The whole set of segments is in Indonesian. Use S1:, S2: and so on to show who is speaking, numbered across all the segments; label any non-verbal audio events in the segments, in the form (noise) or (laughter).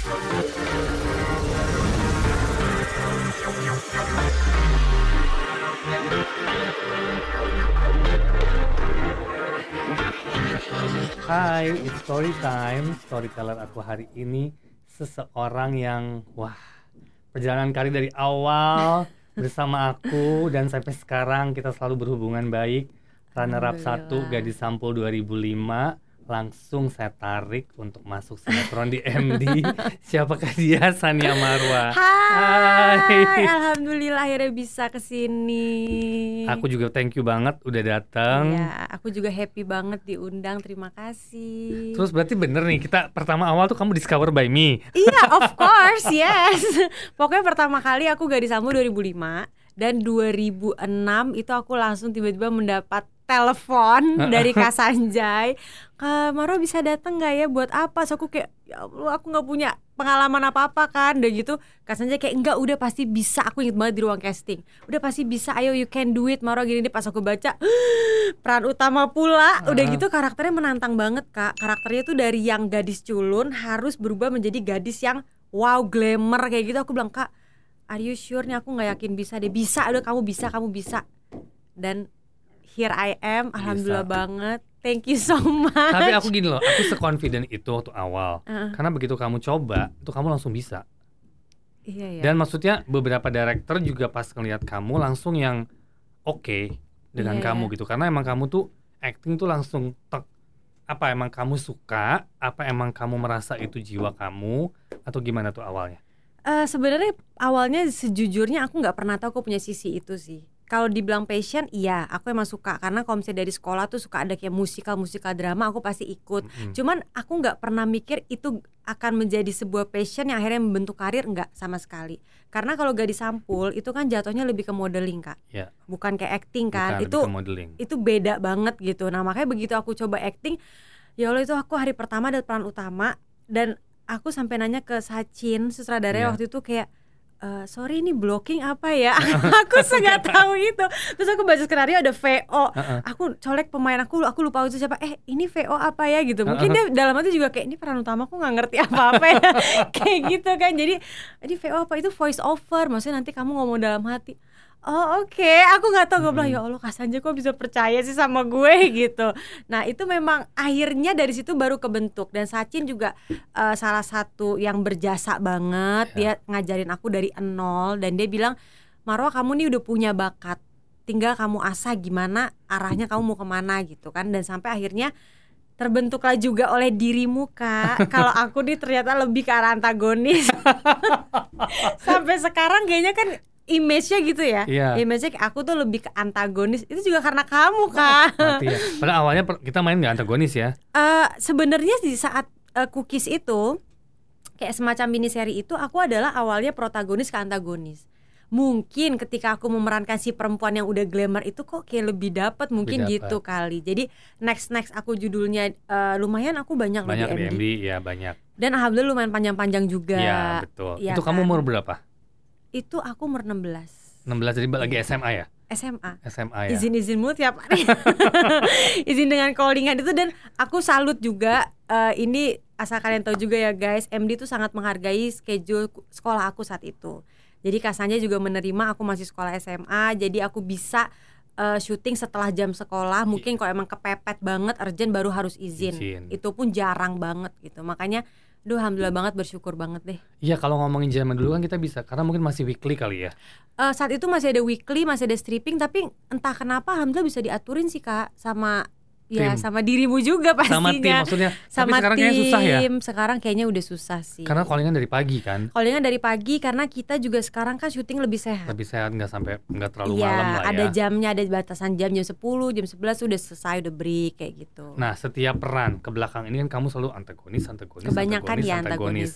S1: Hai, it's story time. Storyteller aku hari ini seseorang yang wah perjalanan karir dari awal (laughs) bersama aku dan sampai sekarang kita selalu berhubungan baik. Runner up 1
S2: Alhamdulillah.
S1: Gadis Sampul 2005 langsung saya tarik untuk masuk sinetron di MD. (laughs) Siapakah dia? Sania Marwa.
S2: Hai,
S1: Hai.
S2: alhamdulillah akhirnya bisa ke sini.
S1: Aku juga thank you banget udah datang.
S2: Ya, aku juga happy banget diundang. Terima kasih.
S1: Terus berarti bener nih kita pertama awal tuh kamu discover by me.
S2: Iya, (laughs) of course, yes. Pokoknya pertama kali aku gak disambut 2005 dan 2006 itu aku langsung tiba-tiba mendapat telepon dari Kak Sanjay. Kak Maro bisa datang nggak ya buat apa? So aku kayak ya Allah aku nggak punya pengalaman apa-apa kan. Udah gitu Kak kayak enggak udah pasti bisa. Aku inget banget di ruang casting. Udah pasti bisa. Ayo you can do it Maro gini nih pas aku baca (gasps) peran utama pula. Udah
S1: Ah.
S2: gitu karakternya menantang banget Kak. Karakternya tuh dari yang gadis culun harus berubah menjadi gadis yang wow glamour kayak gitu. Aku bilang Kak, are you sure nih aku nggak yakin bisa deh. Bisa, udah kamu bisa, kamu bisa. Dan here I am, alhamdulillah
S1: Bisa.
S2: banget. Thank you so much.
S1: Tapi aku gini loh, aku seconfident itu waktu awal.
S2: Heeh.
S1: Karena begitu kamu coba, itu kamu langsung bisa.
S2: Iya ya.
S1: Dan maksudnya beberapa director juga pas ngeliat kamu langsung yang oke dengan
S2: Iya,
S1: kamu
S2: iya.
S1: gitu. Karena emang kamu tuh acting tuh langsung tek. Apa emang kamu suka? Apa emang kamu merasa itu jiwa kamu? Atau gimana tuh awalnya?
S2: Eh, sebenarnya awalnya sejujurnya aku nggak pernah tahu aku punya sisi itu sih. Kalau dibilang passion, iya, aku emang suka karena kalau misalnya dari sekolah tuh suka ada kayak musikal musikal drama, aku pasti ikut.
S1: Mm-mm.
S2: Cuman aku nggak pernah mikir itu akan menjadi sebuah passion yang akhirnya membentuk karir nggak sama sekali. Karena kalau gak disampul itu kan jatuhnya lebih ke modeling kak,
S1: Ya,
S2: bukan kayak acting kan.
S1: bukan
S2: itu
S1: modeling.
S2: itu beda banget gitu. Nah makanya begitu aku coba acting, ya Allah itu aku hari pertama ada peran utama dan aku sampai nanya ke Sachin
S1: Iya.
S2: sutradara waktu itu kayak "Eh, sorry ini blocking apa ya? (laughs) aku nggak tahu itu. Terus aku baca skenario ada VO.
S1: Heeh.
S2: Aku colek pemain aku, aku lupa itu siapa. Eh ini VO apa ya gitu. Mungkin dia dalam hati juga kayak ini peran utama aku nggak ngerti apa-apa ya. (laughs) kayak gitu kan. Jadi ini VO apa itu voice over. Maksudnya nanti kamu ngomong dalam hati. Oh oke, aku nggak tahu gue bilang ya Allah Kak Sanja kok bisa percaya sih sama gue (laughs) gitu. Nah itu memang akhirnya dari situ baru kebentuk dan Sachin juga eh, salah satu yang berjasa banget.
S1: Ya.
S2: Dia ngajarin aku dari nol dan dia bilang Marwa kamu nih udah punya bakat, tinggal kamu asah gimana arahnya kamu mau ke mana gitu kan dan sampai akhirnya terbentuklah juga oleh dirimu kak. (laughs) Kalau aku nih ternyata lebih ke arah antagonis. (laughs) sampai sekarang kayaknya kan image-nya gitu ya.
S1: Iya.
S2: Image-nya aku tuh lebih ke antagonis. Itu juga karena kamu kak.
S1: Mati ya. Padahal awalnya kita main nggak antagonis ya.
S2: Eh, sebenarnya di saat eh, cookies itu kayak semacam mini seri itu aku adalah awalnya protagonis ke antagonis. Mungkin ketika aku memerankan si perempuan yang udah glamour itu kok kayak lebih dapat mungkin
S1: Lebih
S2: gitu kali. Jadi next next aku judulnya eh, lumayan aku banyak,
S1: Banyak
S2: di
S1: di
S2: MD.
S1: MD, ya banyak.
S2: Dan alhamdulillah lumayan panjang-panjang juga.
S1: Iya, betul.
S2: Iya
S1: itu kamu
S2: kan?
S1: umur berapa?
S2: Itu aku umur 16
S1: 16 jadi lagi SMA ya?
S2: SMA.
S1: SMA ya.
S2: izin-izin mulu tiap hari (laughs) izin dengan callingan itu dan aku salut juga eh, ini asal kalian tahu juga ya guys MD itu sangat menghargai schedule sekolah aku saat itu jadi kasanya juga menerima aku masih sekolah SMA jadi aku bisa eh, syuting setelah jam sekolah mungkin kalau emang kepepet banget urgent baru harus izin,
S1: Izin.
S2: itu pun jarang banget gitu makanya Duh, alhamdulillah banget bersyukur banget deh.
S1: Iya kalau ngomongin zaman dulu kan kita bisa karena mungkin masih weekly kali ya.
S2: Eh, saat itu masih ada weekly, masih ada stripping, tapi entah kenapa alhamdulillah bisa diaturin sih kak sama ya
S1: Tim.
S2: sama dirimu juga pastinya.
S1: Sama tim maksudnya. Tapi
S2: Sama
S1: sekarang kayaknya susah ya.
S2: tim. Sekarang kayaknya udah susah sih.
S1: Karena callingan dari pagi kan.
S2: callingan dari pagi karena kita juga sekarang kan syuting lebih sehat.
S1: Lebih sehat nggak sampai nggak terlalu
S2: Iya,
S1: malam lah
S2: ada
S1: ya.
S2: jamnya, ada batasan jam jam 10, jam 11 udah selesai udah break kayak gitu.
S1: Nah setiap peran ke belakang ini kan kamu selalu antagonis, antagonis,
S2: Kebanyakan
S1: antagonis,
S2: ya
S1: antagonis.
S2: antagonis.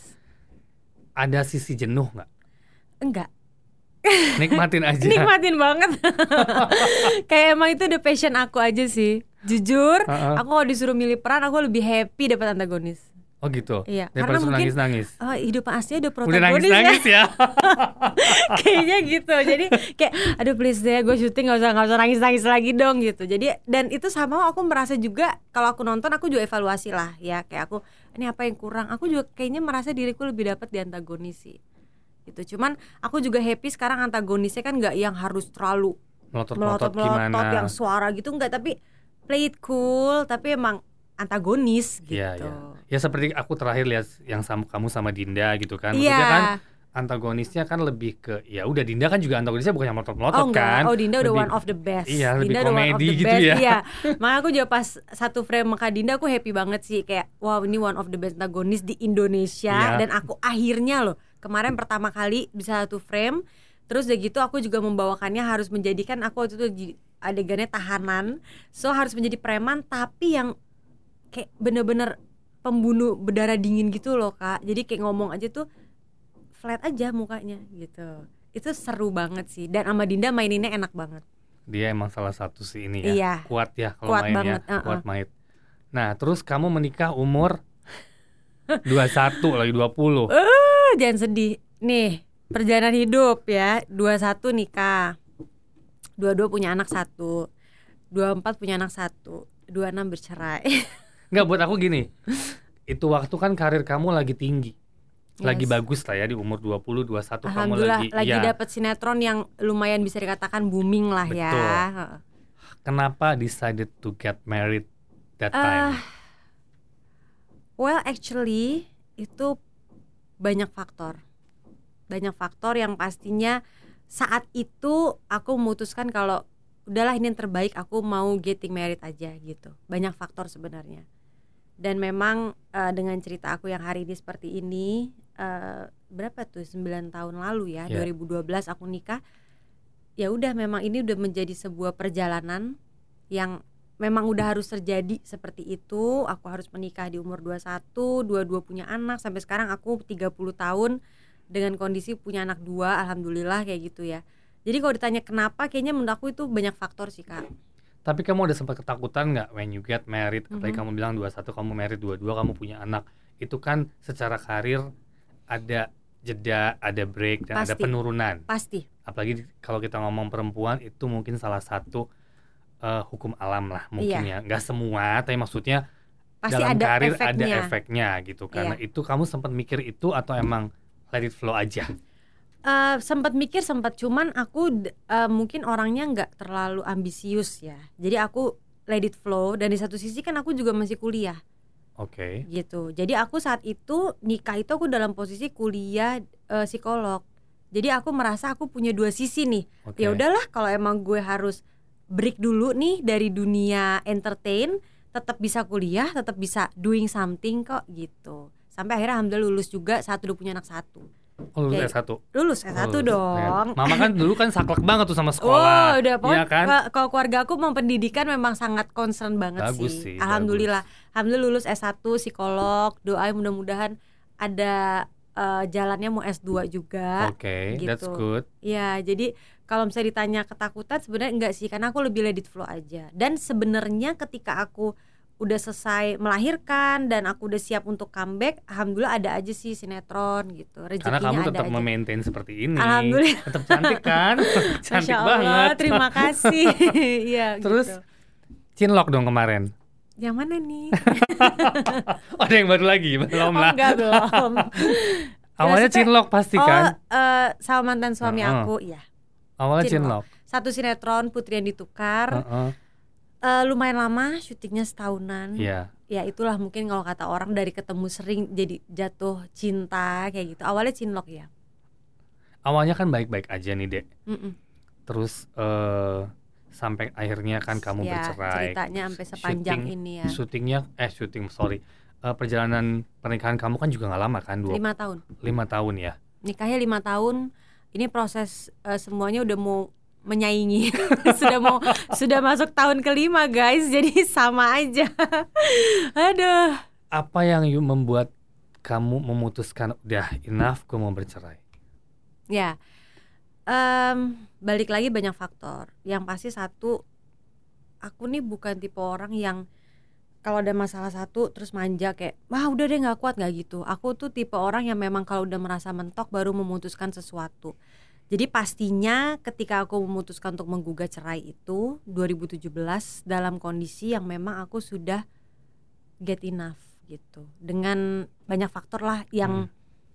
S1: Ada sisi jenuh nggak?
S2: Enggak,
S1: Nikmatin aja. (laughs)
S2: nikmatin banget. (laughs) kayak emang itu udah passion aku aja sih. Jujur,
S1: Heeh.
S2: aku kalau disuruh milih peran aku lebih happy dapat antagonis.
S1: Oh gitu.
S2: Iya,
S1: Daripada
S2: karena mungkin
S1: nangis-nangis.
S2: Oh, hidup aslinya udah
S1: Udah
S2: protagonis
S1: nangis-nangis ya.
S2: ya. (laughs) Kayaknya gitu. Jadi kayak aduh please deh gue syuting gak usah gak usah nangis-nangis lagi dong gitu. Jadi dan itu sama aku merasa juga kalau aku nonton aku juga evaluasi lah ya kayak aku ini apa yang kurang aku juga kayaknya merasa diriku lebih dapat di antagonis sih gitu cuman aku juga happy sekarang antagonisnya kan nggak yang harus terlalu
S1: melotot-melotot
S2: melotot-melotot
S1: gimana
S2: yang suara gitu nggak tapi play it cool tapi emang antagonis gitu
S1: Iya, iya. ya seperti aku terakhir lihat yang sama kamu sama Dinda gitu kan
S2: Iya.
S1: maksudnya kan antagonisnya kan lebih ke ya udah Dinda kan juga antagonisnya bukan yang melotot-melotot
S2: Oh
S1: kan
S2: oh Dinda udah
S1: Lebih-
S2: one of the best
S1: Iya, lebih
S2: Dinda udah one of
S1: komedi
S2: the
S1: gitu
S2: best,
S1: ya.
S2: Iya, (laughs) makanya aku juga pas satu frame sama Kak Dinda aku happy banget sih Kayak wow ini one of the best antagonis di Indonesia
S1: Iya.
S2: Dan aku akhirnya loh Kemarin pertama kali bisa satu frame Terus udah gitu aku juga membawakannya harus menjadikan aku waktu itu adegannya tahanan. So harus menjadi preman tapi yang kayak bener-bener pembunuh berdarah dingin gitu loh kak. Jadi kayak ngomong aja tuh flat aja mukanya gitu. Itu seru banget sih. Dan sama Dinda maininnya enak banget.
S1: Dia emang salah satu sih ini ya.
S2: Iya.
S1: kuat ya kalau
S2: Kuat
S1: mainnya
S2: banget, uh-uh.
S1: kuat main. Nah terus kamu menikah umur (laughs) 21 lagi 20
S2: Ah, jangan sedih. Nih perjalanan hidup ya. 21 nikah 22 punya anak satu. 24 punya anak satu. 26 bercerai. (laughs)
S1: Enggak buat aku gini. Itu waktu kan karir kamu lagi tinggi. Lagi
S2: Yes.
S1: bagus lah ya di umur 20 21 kamu lagi
S2: lagi,
S1: ya
S2: dapet sinetron yang lumayan bisa dikatakan booming lah ya.
S1: Betul.
S2: Heeh.
S1: kenapa decided to get married that
S2: Ah,
S1: time?
S2: Well actually itu banyak faktor. Banyak faktor yang pastinya saat itu aku memutuskan kalau udahlah ini yang terbaik aku mau getting married aja gitu. Banyak faktor sebenarnya. Dan memang eh, dengan cerita aku yang hari ini seperti ini eh, Berapa tuh 9 tahun lalu ya
S1: Ya.
S2: 2012 aku nikah Ya udah memang ini udah menjadi sebuah perjalanan yang memang udah harus terjadi seperti itu. Aku harus menikah di umur 21 dua-dua punya anak sampai sekarang aku 30 tahun dengan kondisi punya anak dua alhamdulillah kayak gitu ya jadi kalau ditanya kenapa kayaknya menurut aku itu banyak faktor sih kak
S1: Tapi kamu ada sempat ketakutan nggak when you get married? Apalagi
S2: Mhm.
S1: kamu bilang 21 kamu married, 22 kamu punya anak. Itu kan secara karir ada jeda, ada break dan ada
S2: Pasti.
S1: penurunan.
S2: pasti
S1: Apalagi kalau kita ngomong perempuan itu mungkin salah satu eh, hukum alam lah mungkin ya. Nggak semua, tapi maksudnya
S2: pasti
S1: dalam
S2: ada
S1: karir
S2: efeknya
S1: ada efeknya gitu. Karena
S2: Iya.
S1: itu kamu sempat mikir itu atau emang let it flow aja?
S2: Eh, sempat mikir sempat cuman aku eh, mungkin orangnya nggak terlalu ambisius ya jadi aku let it flow dan di satu sisi kan aku juga masih kuliah
S1: Oke.
S2: gitu. Jadi aku saat itu nikah itu aku dalam posisi kuliah eh, psikolog. Jadi aku merasa aku punya dua sisi nih.
S1: Oke.
S2: Ya udahlah kalau emang gue harus break dulu nih dari dunia entertain, tetap bisa kuliah, tetap bisa doing something kok gitu. Sampai akhirnya alhamdulillah lulus juga saat udah punya anak satu.
S1: Oh, lulus
S2: Kayak-
S1: S1.
S2: Lulus S1
S1: Oh, lulus.
S2: dong.
S1: Ya. Mama kan dulu kan saklek banget tuh sama
S2: Oh,
S1: sekolah.
S2: udah pokoknya
S1: Iya kan?
S2: ka- kalau keluarga aku mau pendidikan memang sangat concern banget
S1: Bagus
S2: sih.
S1: sih,
S2: Alhamdulillah. Alhamdulillah lulus S1 psikolog, doain mudah-mudahan ada eh, jalannya mau S2 juga.
S1: Oke,
S2: gitu.
S1: that's good.
S2: Ya, jadi kalau misalnya ditanya ketakutan sebenarnya enggak sih karena aku lebih let it flow aja. Dan sebenarnya ketika aku udah selesai melahirkan dan aku udah siap untuk comeback, alhamdulillah ada aja sih sinetron gitu.
S1: Karena
S2: Rezekinya
S1: kamu
S2: ada
S1: tetap
S2: aja.
S1: memaintain seperti ini.
S2: Alhamdulillah.
S1: Tetap cantik kan? (laughs) cantik
S2: Masya Allah,
S1: banget.
S2: terima kasih. (laughs) Iya,
S1: Terus
S2: gitu.
S1: Cinlok dong kemarin.
S2: Yang mana nih?
S1: Oh, (laughs) ada yang baru lagi, belum
S2: oh
S1: lah.
S2: enggak belum.
S1: Awalnya Cinlok pasti
S2: oh,
S1: kan?
S2: eh, sama mantan suami
S1: Heeh.
S2: aku, iya.
S1: Awalnya
S2: Cinlok.
S1: Cinlok.
S2: Satu sinetron Putri yang ditukar.
S1: Heeh.
S2: Eh, lumayan lama, syutingnya setahunan.
S1: Iya.
S2: Ya itulah mungkin kalau kata orang dari ketemu sering jadi jatuh cinta kayak gitu. Awalnya cinlok ya.
S1: Awalnya kan baik-baik aja nih, Dek.
S2: Mm-mm.
S1: Terus eh sampai akhirnya kan kamu
S2: ya,
S1: bercerai.
S2: Ceritanya sampai sepanjang
S1: Syuting-
S2: ini ya.
S1: Syutingnya eh syuting sorry. Eh, perjalanan pernikahan kamu kan juga nggak lama kan? Dua,
S2: Lima tahun.
S1: lima tahun ya.
S2: Nikahnya lima tahun. Ini proses eh, semuanya udah mau menyaingi (laughs) sudah mau sudah masuk tahun kelima guys jadi sama aja (laughs) aduh
S1: Apa yang membuat kamu memutuskan udah enough gue mau bercerai?
S2: Ya, Em, balik lagi banyak faktor. Yang pasti satu, aku nih bukan tipe orang yang kalau ada masalah satu terus manja kayak, wah udah deh nggak kuat nggak gitu. Aku tuh tipe orang yang memang kalau udah merasa mentok baru memutuskan sesuatu. Jadi pastinya ketika aku memutuskan untuk menggugat cerai itu 2017 dalam kondisi yang memang aku sudah get enough. gitu dengan banyak faktor lah yang
S1: Hmm.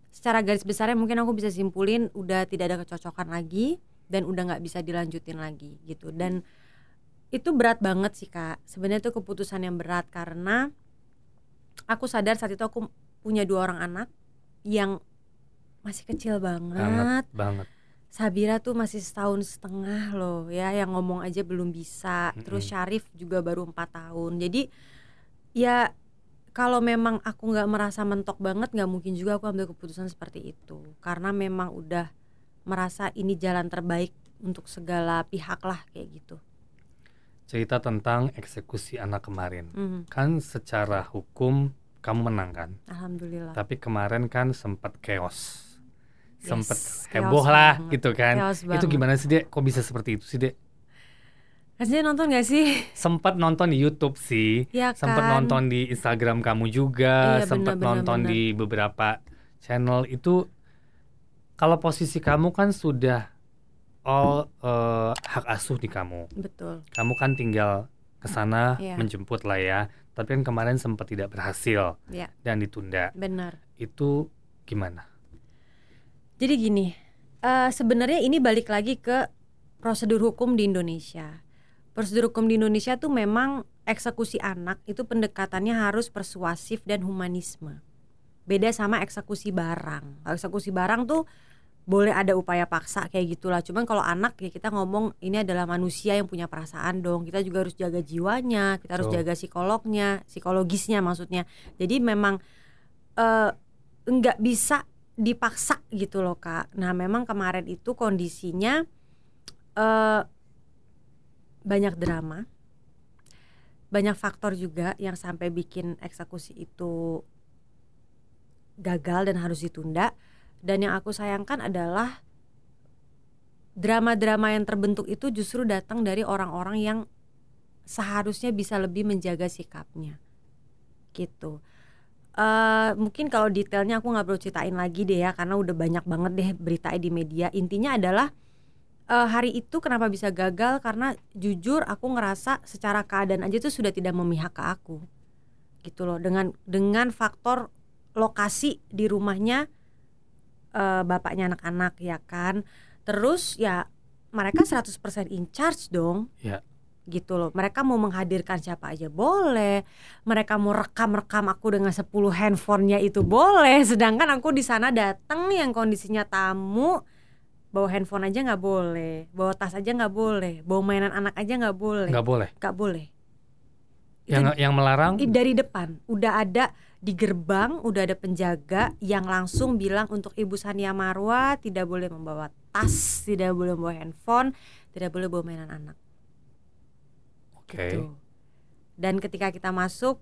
S2: secara garis besarnya mungkin aku bisa simpulin udah tidak ada kecocokan lagi dan udah nggak bisa dilanjutin lagi gitu dan itu berat banget sih kak sebenarnya itu keputusan yang berat karena aku sadar saat itu aku punya dua orang anak yang masih kecil banget
S1: banget banget
S2: Sabira tuh masih setahun setengah loh ya yang ngomong aja belum bisa. Terus. Syarif juga baru empat tahun. Jadi ya kalau memang aku nggak merasa mentok banget nggak mungkin juga aku ambil keputusan seperti itu. Karena memang udah merasa ini jalan terbaik untuk segala pihak lah kayak gitu.
S1: Cerita tentang eksekusi anak kemarin.
S2: Mhm,
S1: kan secara hukum kamu menang kan?
S2: Alhamdulillah.
S1: Tapi kemarin kan sempat chaos
S2: Yes,
S1: sempet heboh lah
S2: banget,
S1: gitu kan. Itu gimana sih dek? Kok bisa seperti itu sih dek?
S2: Rasanya nonton gak sih? (laughs)
S1: Sempat nonton di YouTube sih.
S2: Ya
S1: sempat
S2: kan?
S1: nonton di Instagram kamu juga.
S2: Iya,
S1: sempat nonton
S2: benar.
S1: di beberapa channel. Itu kalau posisi kamu kan sudah all eh, hak asuh di kamu.
S2: Betul.
S1: Kamu kan tinggal ke sana
S2: Iya.
S1: menjemput lah ya. Tapi kan kemarin sempat tidak berhasil
S2: ya
S1: dan ditunda.
S2: Benar.
S1: Itu gimana
S2: Jadi gini, eh, sebenarnya ini balik lagi ke prosedur hukum di Indonesia. Prosedur hukum di Indonesia tuh memang eksekusi anak itu pendekatannya harus persuasif dan humanisme. Beda sama eksekusi barang. Kalau eksekusi barang tuh boleh ada upaya paksa kayak gitulah. Cuman kalau anak ya kita ngomong ini adalah manusia yang punya perasaan dong. Kita juga harus jaga jiwanya, kita harus
S1: Betul.
S2: jaga psikolognya, psikologisnya maksudnya. Jadi memang eh nggak bisa dipaksa gitu loh kak. Nah memang kemarin itu kondisinya eh banyak drama, banyak faktor juga yang sampai bikin eksekusi itu gagal dan harus ditunda. Dan yang aku sayangkan adalah drama-drama yang terbentuk itu justru datang dari orang-orang yang seharusnya bisa lebih menjaga sikapnya, gitu. Eh mungkin kalau detailnya aku nggak perlu ceritain lagi deh ya karena udah banyak banget deh berita di media. Intinya adalah eh, hari itu kenapa bisa gagal karena jujur aku ngerasa secara keadaan aja tuh sudah tidak memihak ke aku, gitu loh. Dengan dengan faktor lokasi di rumahnya eh, bapaknya anak-anak ya kan. Terus ya mereka 100% in charge dong
S1: ya
S2: gitu loh. Mereka mau menghadirkan siapa aja boleh. Mereka mau rekam-rekam aku dengan 10 handphonenya itu boleh. Sedangkan aku di sana datang yang kondisinya tamu bawa handphone aja nggak boleh, bawa tas aja nggak boleh, bawa mainan anak aja nggak boleh,
S1: nggak boleh
S2: nggak boleh. Itu
S1: yang yang melarang
S2: dari depan udah ada di gerbang udah ada penjaga yang langsung bilang untuk Ibu Sania Marwa tidak boleh membawa tas, tidak boleh membawa handphone, tidak boleh bawa mainan anak.
S1: Oke
S2: gitu. Dan ketika kita masuk,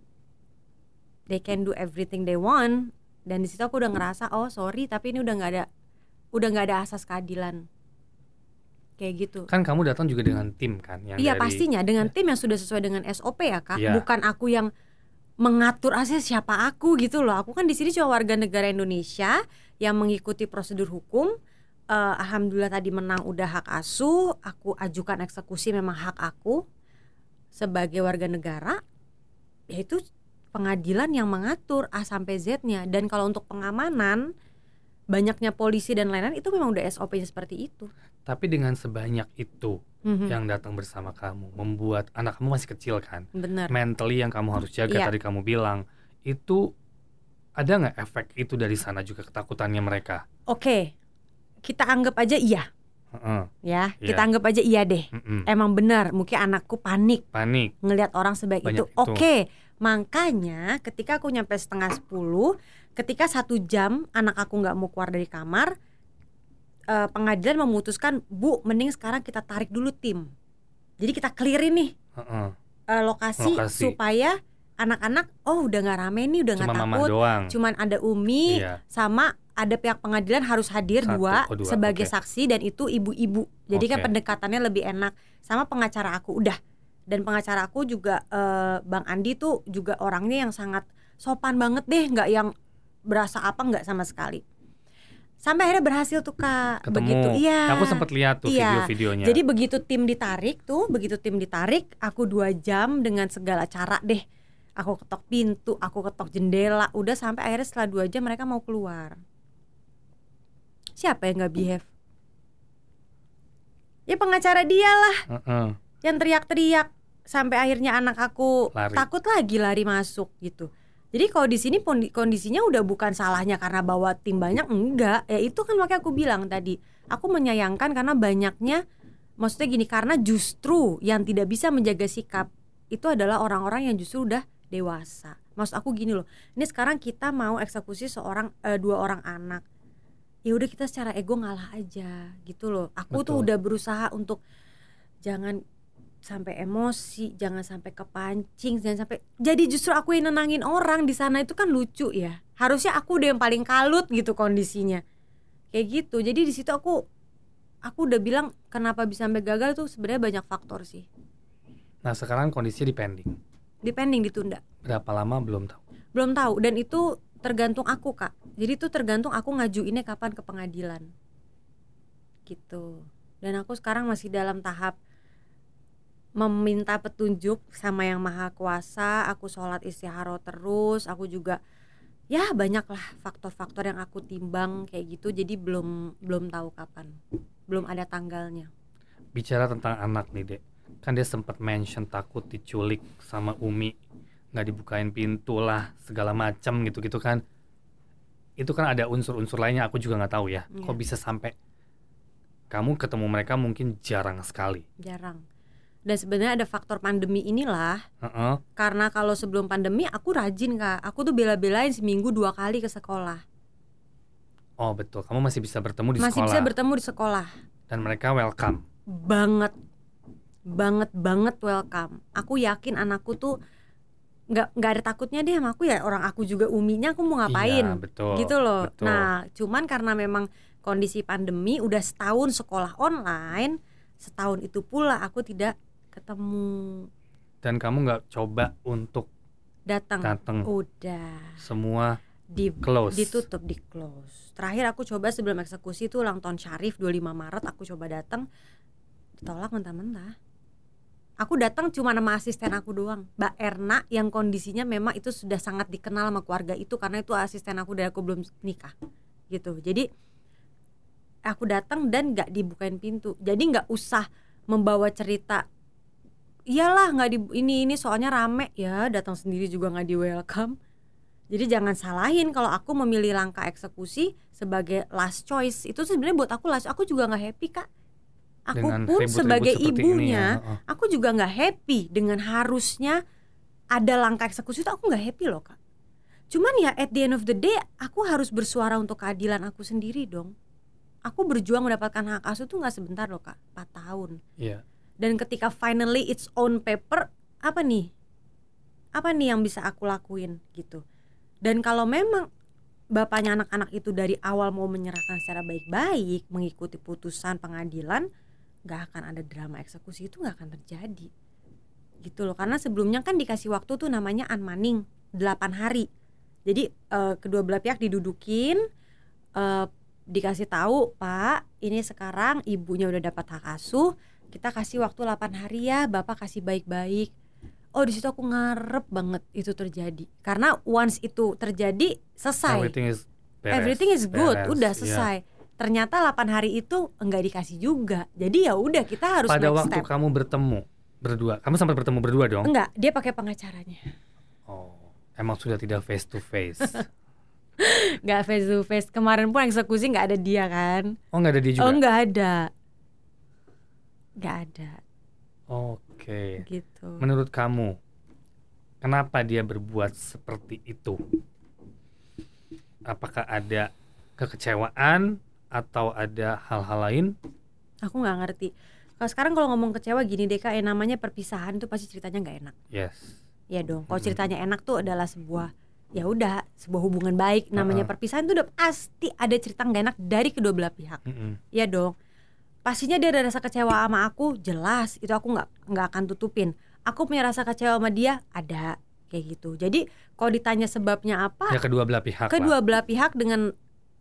S2: they can do everything they want. Dan di situ aku udah ngerasa, oh sorry, tapi ini udah nggak ada, udah nggak ada asas keadilan, kayak gitu.
S1: kan kamu datang juga dengan tim kan yang
S2: Iya
S1: dari-
S2: pastinya dengan tim yang sudah sesuai dengan SOP ya kak,
S1: Iya.
S2: bukan aku yang mengatur asal siapa aku gitu loh. Aku kan di sini cuma warga negara Indonesia yang mengikuti prosedur hukum. Eh, Alhamdulillah tadi menang udah hak asuh, aku ajukan eksekusi memang hak aku sebagai warga negara. Yaitu pengadilan yang mengatur A sampai Z-nya dan kalau untuk pengamanan banyaknya polisi dan lain-lain itu memang udah SOP-nya seperti itu.
S1: tapi dengan sebanyak itu
S2: Mhm,
S1: yang datang bersama kamu membuat anak kamu masih kecil kan
S2: Bener.
S1: mentally yang kamu harus jaga
S2: Iya.
S1: tadi kamu bilang itu ada nggak efek itu dari sana juga ketakutannya mereka
S2: Oke, kita anggap aja iya,
S1: Heeh,
S2: ya.
S1: Iya.
S2: Kita anggap aja iya deh.
S1: mm-mm.
S2: Emang benar, mungkin anakku panik
S1: panik
S2: ngelihat orang sebaik
S1: Banyak
S2: itu.
S1: itu.
S2: Oke, makanya ketika aku nyampe setengah sepuluh, ketika satu jam anak aku nggak mau keluar dari kamar, eh, pengadilan memutuskan, bu, mending sekarang kita tarik dulu tim. Jadi kita clearin nih
S1: Heeh.
S2: eh, lokasi,
S1: Lokasi.
S2: supaya anak-anak, oh udah nggak rame nih, udah nggak takut.
S1: doang
S2: Cuman ada Umi,
S1: iya
S2: sama ada pihak pengadilan harus hadir
S1: Satu,
S2: dua,
S1: oh, dua,
S2: sebagai
S1: oke.
S2: saksi dan itu ibu-ibu. Jadi kan
S1: Oke.
S2: pendekatannya lebih enak sama pengacara aku udah. Dan pengacara aku juga eh, Bang Andi tuh juga orangnya yang sangat sopan banget deh, nggak yang berasa apa nggak sama sekali. Sampai akhirnya berhasil tuh Kak.
S1: ketemu
S2: Begitu. Iya.
S1: aku sempat lihat tuh
S2: Iya.
S1: video-videonya
S2: Jadi begitu tim ditarik tuh, begitu tim ditarik, aku dua jam dengan segala cara deh. Aku ketok pintu aku ketok jendela udah sampai akhirnya setelah dua jam mereka mau keluar siapa yang nggak behave ya pengacara dia lah
S1: Heeh.
S2: yang teriak-teriak sampai akhirnya anak aku
S1: Lari.
S2: takut lagi lari masuk gitu. Jadi kalau di sini kondisinya udah bukan salahnya karena bawa tim banyak enggak. Ya itu kan makanya aku bilang tadi, aku menyayangkan karena banyaknya maksudnya gini karena justru yang tidak bisa menjaga sikap itu adalah orang-orang yang justru udah dewasa. Maksud aku gini loh. Ini sekarang kita mau eksekusi seorang eh, dua orang anak. Ya udah kita secara ego ngalah aja gitu loh. Aku tuh
S1: Betul.
S2: udah berusaha untuk jangan sampai emosi, jangan sampai kepancing, jangan sampai jadi justru aku yang nenangin orang di sana itu kan lucu ya. Harusnya aku udah yang paling kalut gitu kondisinya. Kayak gitu. Jadi di situ aku aku udah bilang kenapa bisa sampai gagal tuh sebenarnya banyak faktor sih.
S1: Nah sekarang kondisinya di pending.
S2: Depending ditunda.
S1: Berapa lama belum tahu.
S2: Belum tahu dan itu tergantung aku, Kak. Jadi itu tergantung aku ngajuinnya kapan ke pengadilan. Gitu. Dan aku sekarang masih dalam tahap meminta petunjuk sama yang maha kuasa aku sholat istiharo terus aku juga ya banyak lah faktor-faktor yang aku timbang kayak gitu jadi belum belum tahu kapan belum ada tanggalnya
S1: Bicara tentang anak nih dek. Kan dia sempat mention takut diculik sama Umi. nggak dibukain pintu lah segala macam gitu-gitu kan. Itu kan ada unsur-unsur lainnya aku juga nggak tahu ya. Kok
S2: Iya.
S1: bisa sampai kamu ketemu mereka mungkin jarang sekali.
S2: jarang dan sebenarnya ada faktor pandemi inilah
S1: Heeh.
S2: karena kalau sebelum pandemi aku rajin kak aku tuh bela-belain seminggu dua kali ke sekolah
S1: Oh betul, kamu masih bisa bertemu di
S2: masih
S1: sekolah
S2: bisa bertemu di sekolah
S1: dan mereka welcome.
S2: banget banget banget welcome. Aku yakin anakku tuh nggak nggak ada takutnya deh sama aku ya. Orang aku juga uminya aku mau ngapain?
S1: Iya, betul.
S2: gitu loh.
S1: betul.
S2: nah cuman karena memang kondisi pandemi udah setahun sekolah online setahun itu pula aku tidak ketemu.
S1: Dan kamu nggak coba untuk
S2: datang.
S1: datang.
S2: udah.
S1: Semua
S2: di
S1: close.
S2: ditutup di close. Terakhir aku coba sebelum eksekusi itu ulang tahun Syarif 25 Maret aku coba datang. Ditolak mentah-mentah aku datang cuma nama asisten aku doang. Mbak Erna yang kondisinya memang itu sudah sangat dikenal sama keluarga itu karena itu asisten aku dari aku belum nikah gitu. Jadi aku datang dan nggak dibukain pintu. Jadi nggak usah membawa cerita iyalah nggak di ini ini soalnya rame. Ya datang sendiri juga nggak di welcome jadi jangan salahin kalau aku memilih langkah eksekusi sebagai last choice. Itu sebenarnya buat aku last aku juga nggak happy kak aku
S1: Dengan
S2: pun sebagai
S1: ini
S2: ibunya
S1: ya,
S2: aku juga nggak happy dengan harusnya ada langkah eksekusi itu aku nggak happy loh kak. Cuman ya at the end of the day aku harus bersuara untuk keadilan aku sendiri dong. Aku berjuang mendapatkan hak asuh tuh nggak sebentar loh kak. 4 tahun.
S1: Iya.
S2: dan ketika finally it's on paper apa nih? Apa nih yang bisa aku lakuin gitu. Dan kalau memang bapaknya anak-anak itu dari awal mau menyerahkan secara baik-baik mengikuti putusan pengadilan nggak akan ada drama eksekusi itu nggak akan terjadi. Gitu loh karena sebelumnya kan dikasih waktu tuh namanya unmanning 8 hari. Jadi eh, kedua belah pihak didudukin eh, dikasih tahu pak ini sekarang ibunya udah dapat hak asuh kita kasih waktu 8 hari ya bapak kasih baik-baik. Oh di situ aku ngarep banget itu terjadi. Karena once itu terjadi selesai.
S1: Everything is beres.
S2: everything is good
S1: Beres,
S2: udah
S1: iya.
S2: selesai ternyata 8 hari itu enggak dikasih juga jadi ya udah kita harus
S1: Pada waktu
S2: step
S1: kamu bertemu berdua, kamu sempat bertemu berdua dong?
S2: enggak dia pakai pengacaranya
S1: Oh, emang sudah tidak face to (laughs) face.
S2: enggak face to face kemarin pun eksekusi enggak ada dia kan
S1: Oh nggak ada dia juga?
S2: oh enggak ada enggak ada
S1: Oke.
S2: gitu
S1: Menurut kamu, kenapa dia berbuat seperti itu? Apakah ada kekecewaan atau ada hal-hal lain?
S2: aku nggak ngerti. Kalau sekarang kalau ngomong kecewa gini deh kak yang namanya perpisahan tuh pasti ceritanya nggak enak.
S1: Yes.
S2: ya dong kalau ceritanya enak tuh adalah sebuah ya udah sebuah hubungan baik. Namanya perpisahan tuh udah pasti ada cerita nggak enak dari kedua belah pihak.
S1: Mm-mm.
S2: ya dong. Pastinya dia ada rasa kecewa sama aku jelas. Itu aku nggak nggak akan tutupin. Aku punya rasa kecewa sama dia ada kayak gitu. Jadi kalau ditanya sebabnya apa
S1: Ya kedua belah pihak
S2: kedua
S1: lah.
S2: belah pihak dengan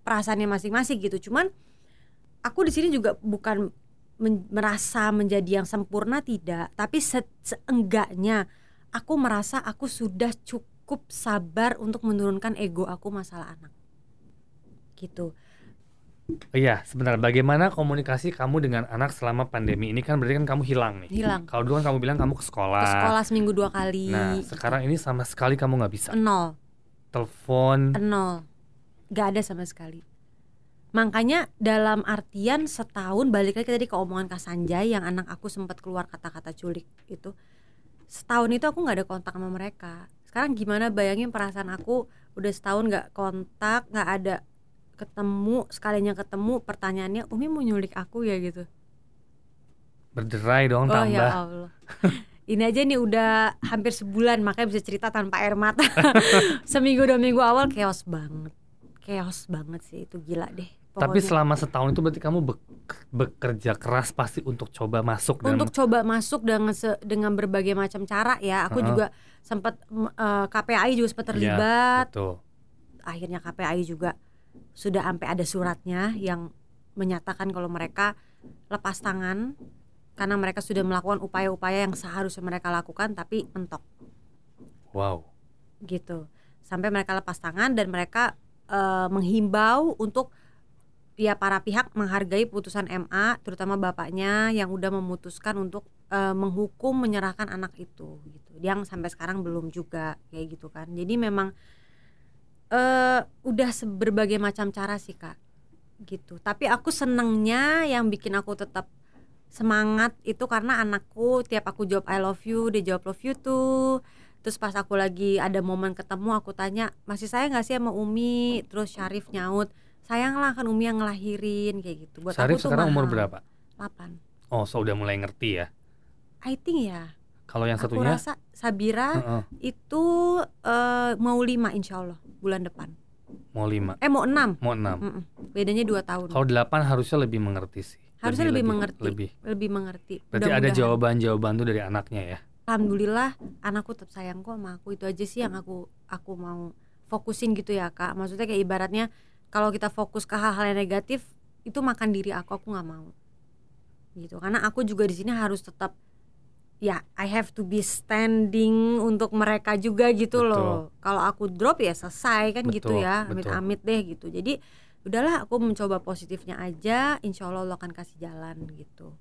S2: perasaannya masing-masing gitu cuman aku di sini juga bukan men- merasa menjadi yang sempurna tidak tapi se- seenggaknya aku merasa aku sudah cukup sabar untuk menurunkan ego aku masalah anak gitu
S1: Oh Iya, sebentar. Bagaimana komunikasi kamu dengan anak selama pandemi ini kan berarti kan kamu hilang nih.
S2: hilang
S1: Kalau dulu kan kamu bilang kamu ke sekolah.
S2: ke sekolah seminggu dua kali
S1: Nah, sekarang ini sama sekali kamu nggak bisa.
S2: nol
S1: Telepon.
S2: nol nggak ada sama sekali. Makanya dalam artian setahun balik lagi tadi ke omongan Kak Sanjay yang anak aku sempat keluar kata-kata culik itu setahun itu aku nggak ada kontak sama mereka. Sekarang gimana? Bayangin perasaan aku udah setahun nggak kontak nggak ada ketemu sekalinya ketemu pertanyaannya Umi mau nyulik aku ya? gitu.
S1: Berderai dong
S2: oh
S1: tambah.
S2: ya Allah. Ini aja nih udah hampir sebulan makanya bisa cerita tanpa air mata. (laughs) Seminggu dua minggu awal chaos banget chaos banget sih itu gila deh
S1: Tapi
S2: pokoknya.
S1: selama setahun itu berarti kamu bek- bekerja keras pasti untuk coba masuk dan
S2: untuk coba masuk dengan se- dengan berbagai macam cara ya aku
S1: Heeh.
S2: juga sempat mm, eh, KPAI juga sempat
S1: Iya,
S2: terlibat
S1: betul.
S2: akhirnya KPAI juga sudah sampai ada suratnya yang menyatakan kalau mereka lepas tangan karena mereka sudah melakukan upaya-upaya yang seharusnya mereka lakukan tapi mentok
S1: Wow.
S2: gitu sampai mereka lepas tangan dan mereka eh, menghimbau untuk ya para pihak menghargai putusan MA terutama bapaknya yang udah memutuskan untuk eh, menghukum menyerahkan anak itu gitu. Yang sampai sekarang belum juga kayak gitu kan. Jadi memang eh udah berbagai macam cara sih kak gitu. Tapi aku senengnya yang bikin aku tetap semangat itu karena anakku tiap aku jawab I love you dia jawab love you too terus pas aku lagi ada momen ketemu aku tanya masih sayang gak sih sama Umi terus Syarif nyaut sayang lah kan Umi yang ngelahirin kayak gitu buat
S1: Syarif
S2: aku tuh
S1: sekarang umur
S2: mahal.
S1: berapa?
S2: 8
S1: Oh, so udah mulai ngerti ya.
S2: I think ya
S1: Kalau yang
S2: aku
S1: satunya
S2: rasa Sabira
S1: Heeh,
S2: itu eh, mau lima insya Allah bulan depan
S1: mau lima,
S2: eh mau enam
S1: mau enam.
S2: Mm-mm. bedanya dua tahun
S1: Kalau delapan harusnya lebih mengerti sih.
S2: harusnya lebih, mengerti
S1: Lebih.
S2: lebih mengerti
S1: Berarti ada
S2: Mudah-mudahan.
S1: jawaban-jawaban tuh dari anaknya ya.
S2: Alhamdulillah anakku tetap sayang kok sama aku. Itu aja sih yang aku aku mau fokusin gitu ya kak. Maksudnya kayak ibaratnya kalau kita fokus ke hal-hal yang negatif itu makan diri aku aku nggak mau. Gitu. Karena aku juga di sini harus tetap ya I have to be standing untuk mereka juga gitu
S1: Betul.
S2: loh kalau aku drop ya selesai kan gitu
S1: Betul,
S2: ya.
S1: Betul.
S2: amit-amit deh gitu. Jadi udahlah aku mencoba positifnya aja. Insya Allah Allah akan kasih jalan gitu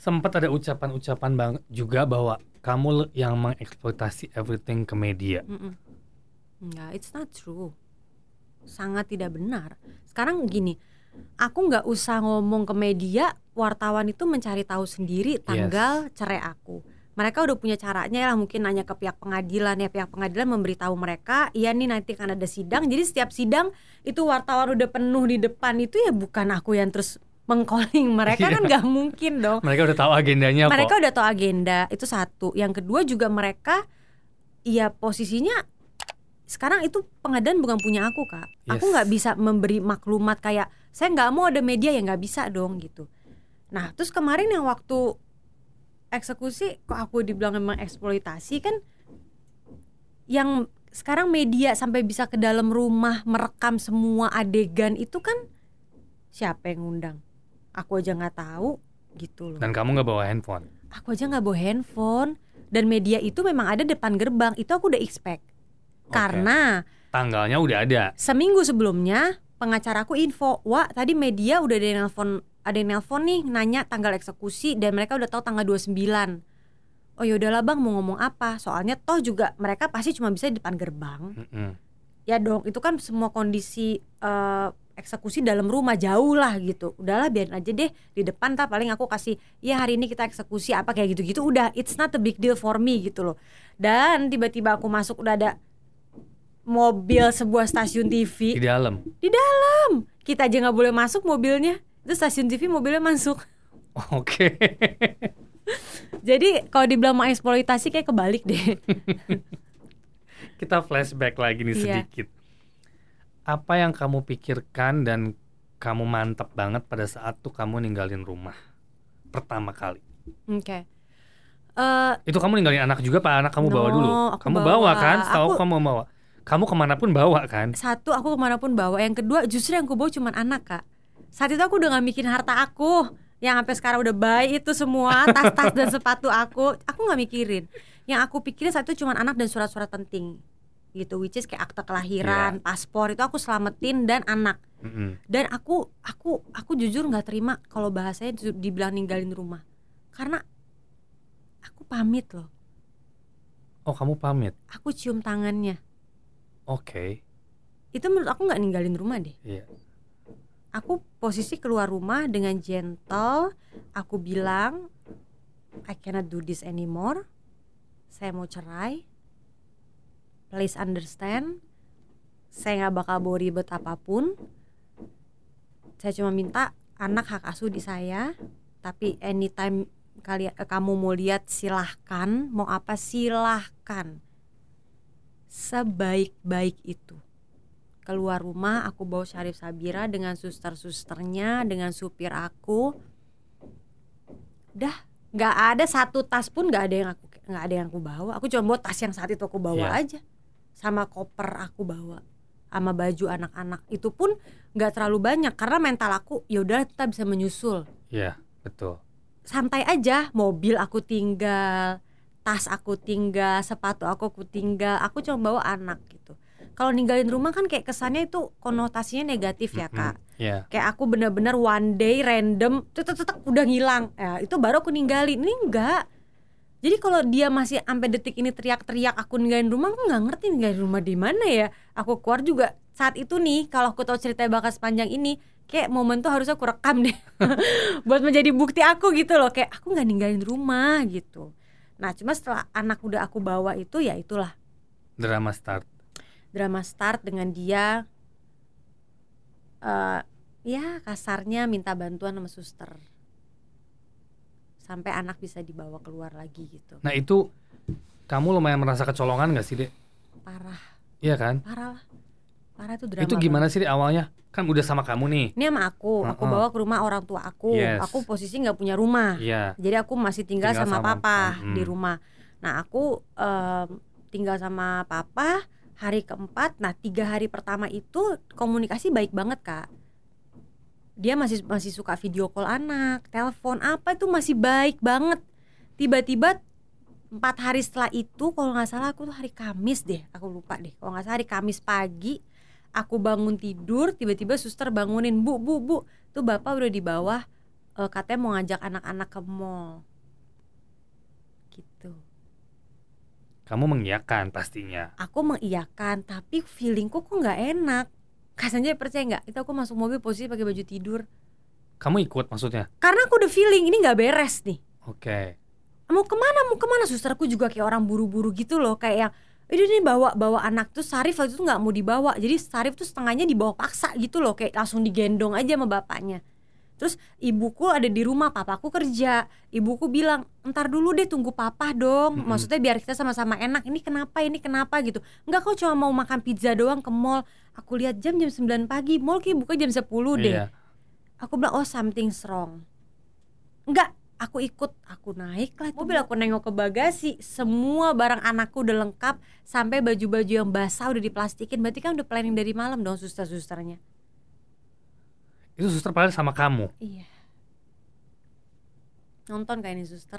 S1: Sempat ada ucapan-ucapan bang juga bahwa kamu yang mengeksploitasi everything ke media.
S2: Mm-mm. Enggak, it's not true. Sangat tidak benar. Sekarang gini, aku nggak usah ngomong ke media, wartawan itu mencari tahu sendiri tanggal cerai aku. Mereka udah punya caranya lah, mungkin nanya ke pihak pengadilan ya, pihak pengadilan memberitahu mereka, iya nih nanti akan ada sidang. Jadi setiap sidang itu wartawan udah penuh di depan itu ya bukan aku yang terus mengcalling mereka
S1: Iya.
S2: kan nggak mungkin dong
S1: Mereka udah tahu agendanya
S2: mereka
S1: kok.
S2: udah tahu agenda itu satu yang kedua juga mereka ya posisinya sekarang itu pengadilan bukan punya aku kak aku
S1: Yes.
S2: nggak bisa memberi maklumat kayak saya nggak mau ada media yang nggak bisa dong gitu nah terus kemarin yang waktu eksekusi kok aku dibilang memang eksploitasi kan yang sekarang media sampai bisa ke dalam rumah merekam semua adegan itu kan siapa yang ngundang aku aja nggak tahu gitu loh
S1: Dan kamu nggak bawa handphone.
S2: aku aja nggak bawa handphone dan media itu memang ada depan gerbang itu aku udah expect
S1: Oke.
S2: karena
S1: Tanggalnya udah ada.
S2: seminggu sebelumnya pengacaraku info wah tadi media udah ada yang nelfon ada yang nelfon nih nanya tanggal eksekusi dan mereka udah tahu tanggal 29 oh ya udahlah bang mau ngomong apa soalnya toh juga mereka pasti cuma bisa di depan gerbang
S1: Mm-mm.
S2: ya dong itu kan semua kondisi eh, eksekusi dalam rumah jauh lah gitu udahlah biarin aja deh di depan tak paling aku kasih ya hari ini kita eksekusi apa kayak gitu-gitu udah it's not a big deal for me gitu loh dan tiba-tiba aku masuk udah ada mobil sebuah stasiun
S1: Di
S2: TV
S1: dalam.
S2: di dalam kita aja nggak boleh masuk mobilnya itu stasiun TV mobilnya masuk (laughs)
S1: Oke.
S2: jadi kalau dibilang mau eksploitasi kayak kebalik deh (laughs)
S1: Kita flashback lagi nih
S2: Iya.
S1: sedikit. Apa yang kamu pikirkan dan kamu mantap banget pada saat tuh kamu ninggalin rumah pertama kali?
S2: oke Eh,
S1: Itu kamu ninggalin anak juga pak anak kamu bawa
S2: No,
S1: dulu?
S2: aku
S1: Kamu bawa,
S2: bawa.
S1: kan? Tahu
S2: Aku-
S1: kamu bawa. Kamu ke mana pun bawa kan?
S2: satu aku ke mana pun bawa yang kedua justru yang aku bawa cuma anak kak saat itu aku udah nggak mikirin harta aku yang sampai sekarang udah baik itu semua (laughs) tas-tas dan sepatu aku aku nggak mikirin yang aku pikirin saat itu cuma anak dan surat-surat penting gitu which is kayak akte kelahiran paspor itu aku selamatin dan anak
S1: Mm-mm.
S2: dan aku aku aku jujur nggak terima kalau bahasanya di- dibilang ninggalin rumah karena aku pamit loh
S1: Oh kamu pamit?
S2: aku cium tangannya
S1: Oke.
S2: itu menurut aku nggak ninggalin rumah deh
S1: Iya.
S2: aku posisi keluar rumah dengan gentle aku bilang I cannot do this anymore saya mau cerai please understand. Saya nggak bakal bawa ribet apa pun. Saya cuma minta anak hak asuh di saya. Tapi anytime kalian kamu mau lihat silahkan. Mau apa silahkan. Sebaik-baik itu. Keluar rumah aku bawa Syarif Sabira dengan suster-susternya dengan supir aku. Dah nggak ada satu tas pun nggak ada yang aku nggak ada yang aku bawa. Aku cuma bawa tas yang saat itu aku bawa
S1: Iya.
S2: aja sama koper aku bawa sama baju anak-anak. Itu pun nggak terlalu banyak karena mental aku ya udah kita bisa menyusul.
S1: Iya, betul.
S2: santai aja mobil aku tinggal tas aku tinggal sepatu aku aku tinggal aku cuma bawa anak gitu. Kalau ninggalin rumah kan kayak kesannya itu konotasinya negatif ya kak.
S1: Iya.
S2: kayak aku bener-bener one day random tetek udah ngilang. Ya itu baru aku ninggalin. Ini enggak jadi kalau dia masih sampai detik ini teriak-teriak aku ninggalin rumah aku nggak ngerti ninggalin rumah di mana ya. Aku keluar juga saat itu nih kalau aku tahu cerita bakal sepanjang ini kayak momen tuh harus aku rekam deh. (laughs) Buat menjadi bukti aku gitu loh kayak aku nggak ninggalin rumah gitu. Nah cuma setelah anak udah aku bawa itu ya itulah.
S1: Drama start.
S2: drama start dengan dia eh ya kasarnya minta bantuan sama suster sampai anak bisa dibawa keluar lagi gitu
S1: Nah itu kamu lumayan merasa kecolongan gak sih dek?
S2: parah
S1: Iya kan?
S2: parah lah parah itu drama
S1: itu gimana sih dek awalnya? Kan udah sama kamu nih.
S2: banget. ini sama aku aku
S1: Uh-uh.
S2: bawa ke rumah orang tua aku
S1: Yes.
S2: aku posisi nggak punya rumah
S1: Iya.
S2: jadi aku masih tinggal,
S1: Tinggal
S2: sama,
S1: sama-
S2: papa
S1: Mm-mm.
S2: di rumah nah aku em, tinggal sama papa hari keempat nah tiga hari pertama itu komunikasi baik banget kak dia masih masih suka video call anak telepon apa itu masih baik banget. Tiba-tiba empat hari setelah itu kalau nggak salah aku tuh hari Kamis deh aku lupa deh. Kalau nggak salah hari Kamis pagi aku bangun tidur tiba-tiba suster bangunin bu bu bu. Tuh bapak udah di bawah eh, katanya mau ngajak anak-anak ke mall. Gitu.
S1: Kamu mengiyakan pastinya.
S2: aku mengiyakan tapi feelingku kok nggak enak Kasannya percaya nggak? Itu aku masuk mobil posisi pakai baju tidur.
S1: Kamu ikut maksudnya?
S2: karena aku udah feeling ini nggak beres nih.
S1: Oke.
S2: mau ke mana mau ke mana? Susterku juga kayak orang buru-buru gitu loh kayak yang ini nih bawa bawa anak. Tuh Sarif waktu itu nggak mau dibawa. Jadi Sarif tuh setengahnya dibawa paksa gitu loh kayak langsung digendong aja sama bapaknya terus ibuku ada di rumah papaku kerja. Ibuku bilang entar dulu deh tunggu papa dong. Maksudnya biar kita sama-sama enak ini kenapa ini kenapa? gitu. Enggak kok cuma mau makan pizza doang ke mall. Aku lihat jam jam 9 pagi. Mall kayak buka jam 10 deh.
S1: Iya.
S2: aku bilang oh something's wrong. Enggak aku ikut. Aku naik lah mobil aku nengok ke bagasi. Semua barang anakku udah lengkap. Sampai baju-baju yang basah udah diplastikin. Berarti kan udah planning dari malam dong suster-susternya
S1: Itu suster paling sama kamu.
S2: iya. Nonton kayak ini suster.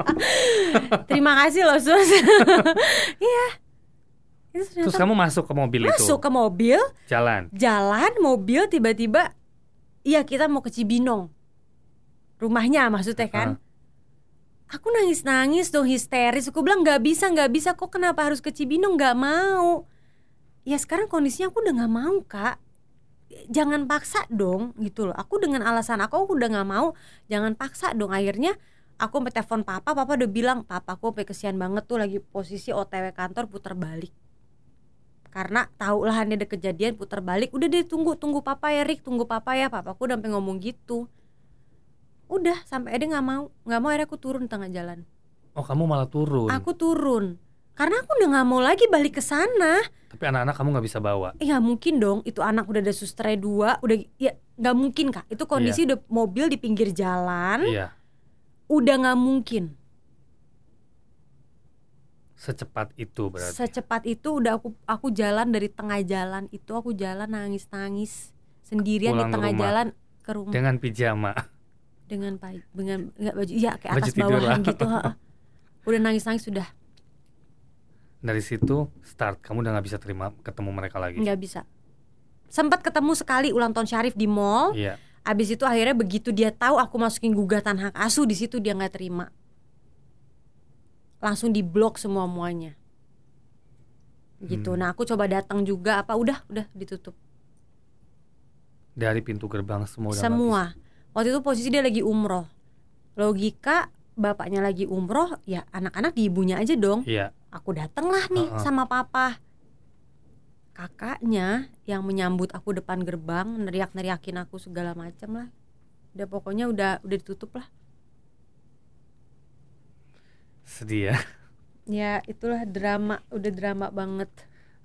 S2: (laughs) Terima kasih loh sus. (laughs) Iya. Itu
S1: Terus kamu masuk ke mobil
S2: masuk
S1: itu.
S2: ke mobil.
S1: Jalan.
S2: jalan mobil tiba-tiba iya kita mau ke Cibinong. Rumahnya maksudnya kan? Aku nangis nangis dong histeris. Aku bilang nggak bisa nggak bisa. Kok kenapa harus ke Cibinong? Nggak mau. Ya sekarang kondisinya aku udah nggak mau kak jangan paksa dong gitu loh. Aku dengan alasan aku aku udah nggak mau jangan paksa dong. Akhirnya aku sampai telepon papa papa udah bilang papa aku kesian banget tuh lagi posisi otw kantor putar balik. Karena tahu lah ada kejadian putar balik. Udah deh tunggu tunggu papa ya Rick tunggu papa ya. Papaku udah sampai ngomong gitu. Udah sampai dia nggak mau. Nggak mau akhirnya aku turun tengah jalan.
S1: Oh kamu malah turun.
S2: aku turun karena aku udah nggak mau lagi balik ke sana
S1: Tapi anak-anak kamu nggak bisa bawa.
S2: eh nggak mungkin dong itu anak udah ada susternya dua udah ya nggak mungkin kak itu kondisi udah mobil di pinggir jalan
S1: Iya.
S2: udah nggak mungkin
S1: Secepat itu berarti.
S2: secepat itu udah aku aku jalan dari tengah jalan itu aku jalan nangis nangis sendirian
S1: Pulang
S2: di tengah
S1: rumah.
S2: jalan ke rumah
S1: Dengan pijama.
S2: dengan pa- dengan nggak baju ya kayak
S1: Baju
S2: atas
S1: lah.
S2: gitu udah nangis nangis sudah
S1: Dari situ start kamu udah nggak bisa terima ketemu mereka lagi.
S2: nggak bisa sempat ketemu sekali ulang tahun Syarif di mall
S1: Iya.
S2: abis itu akhirnya begitu dia tahu aku masukin gugatan hak asuh di situ dia nggak terima langsung diblok semua muanya gitu
S1: Hmm.
S2: nah aku coba datang juga apa udah udah ditutup
S1: Dari pintu gerbang semua udah
S2: semua waktu itu posisi dia lagi umroh logika bapaknya lagi umroh ya anak-anak di ibunya aja dong.
S1: Iya.
S2: Aku dateng lah nih
S1: Heeh.
S2: sama papa. Kakaknya yang menyambut aku depan gerbang neriak-neriakin aku segala macam lah. Udah pokoknya udah udah ditutup lah.
S1: Sedih ya.
S2: ya itulah drama udah drama banget.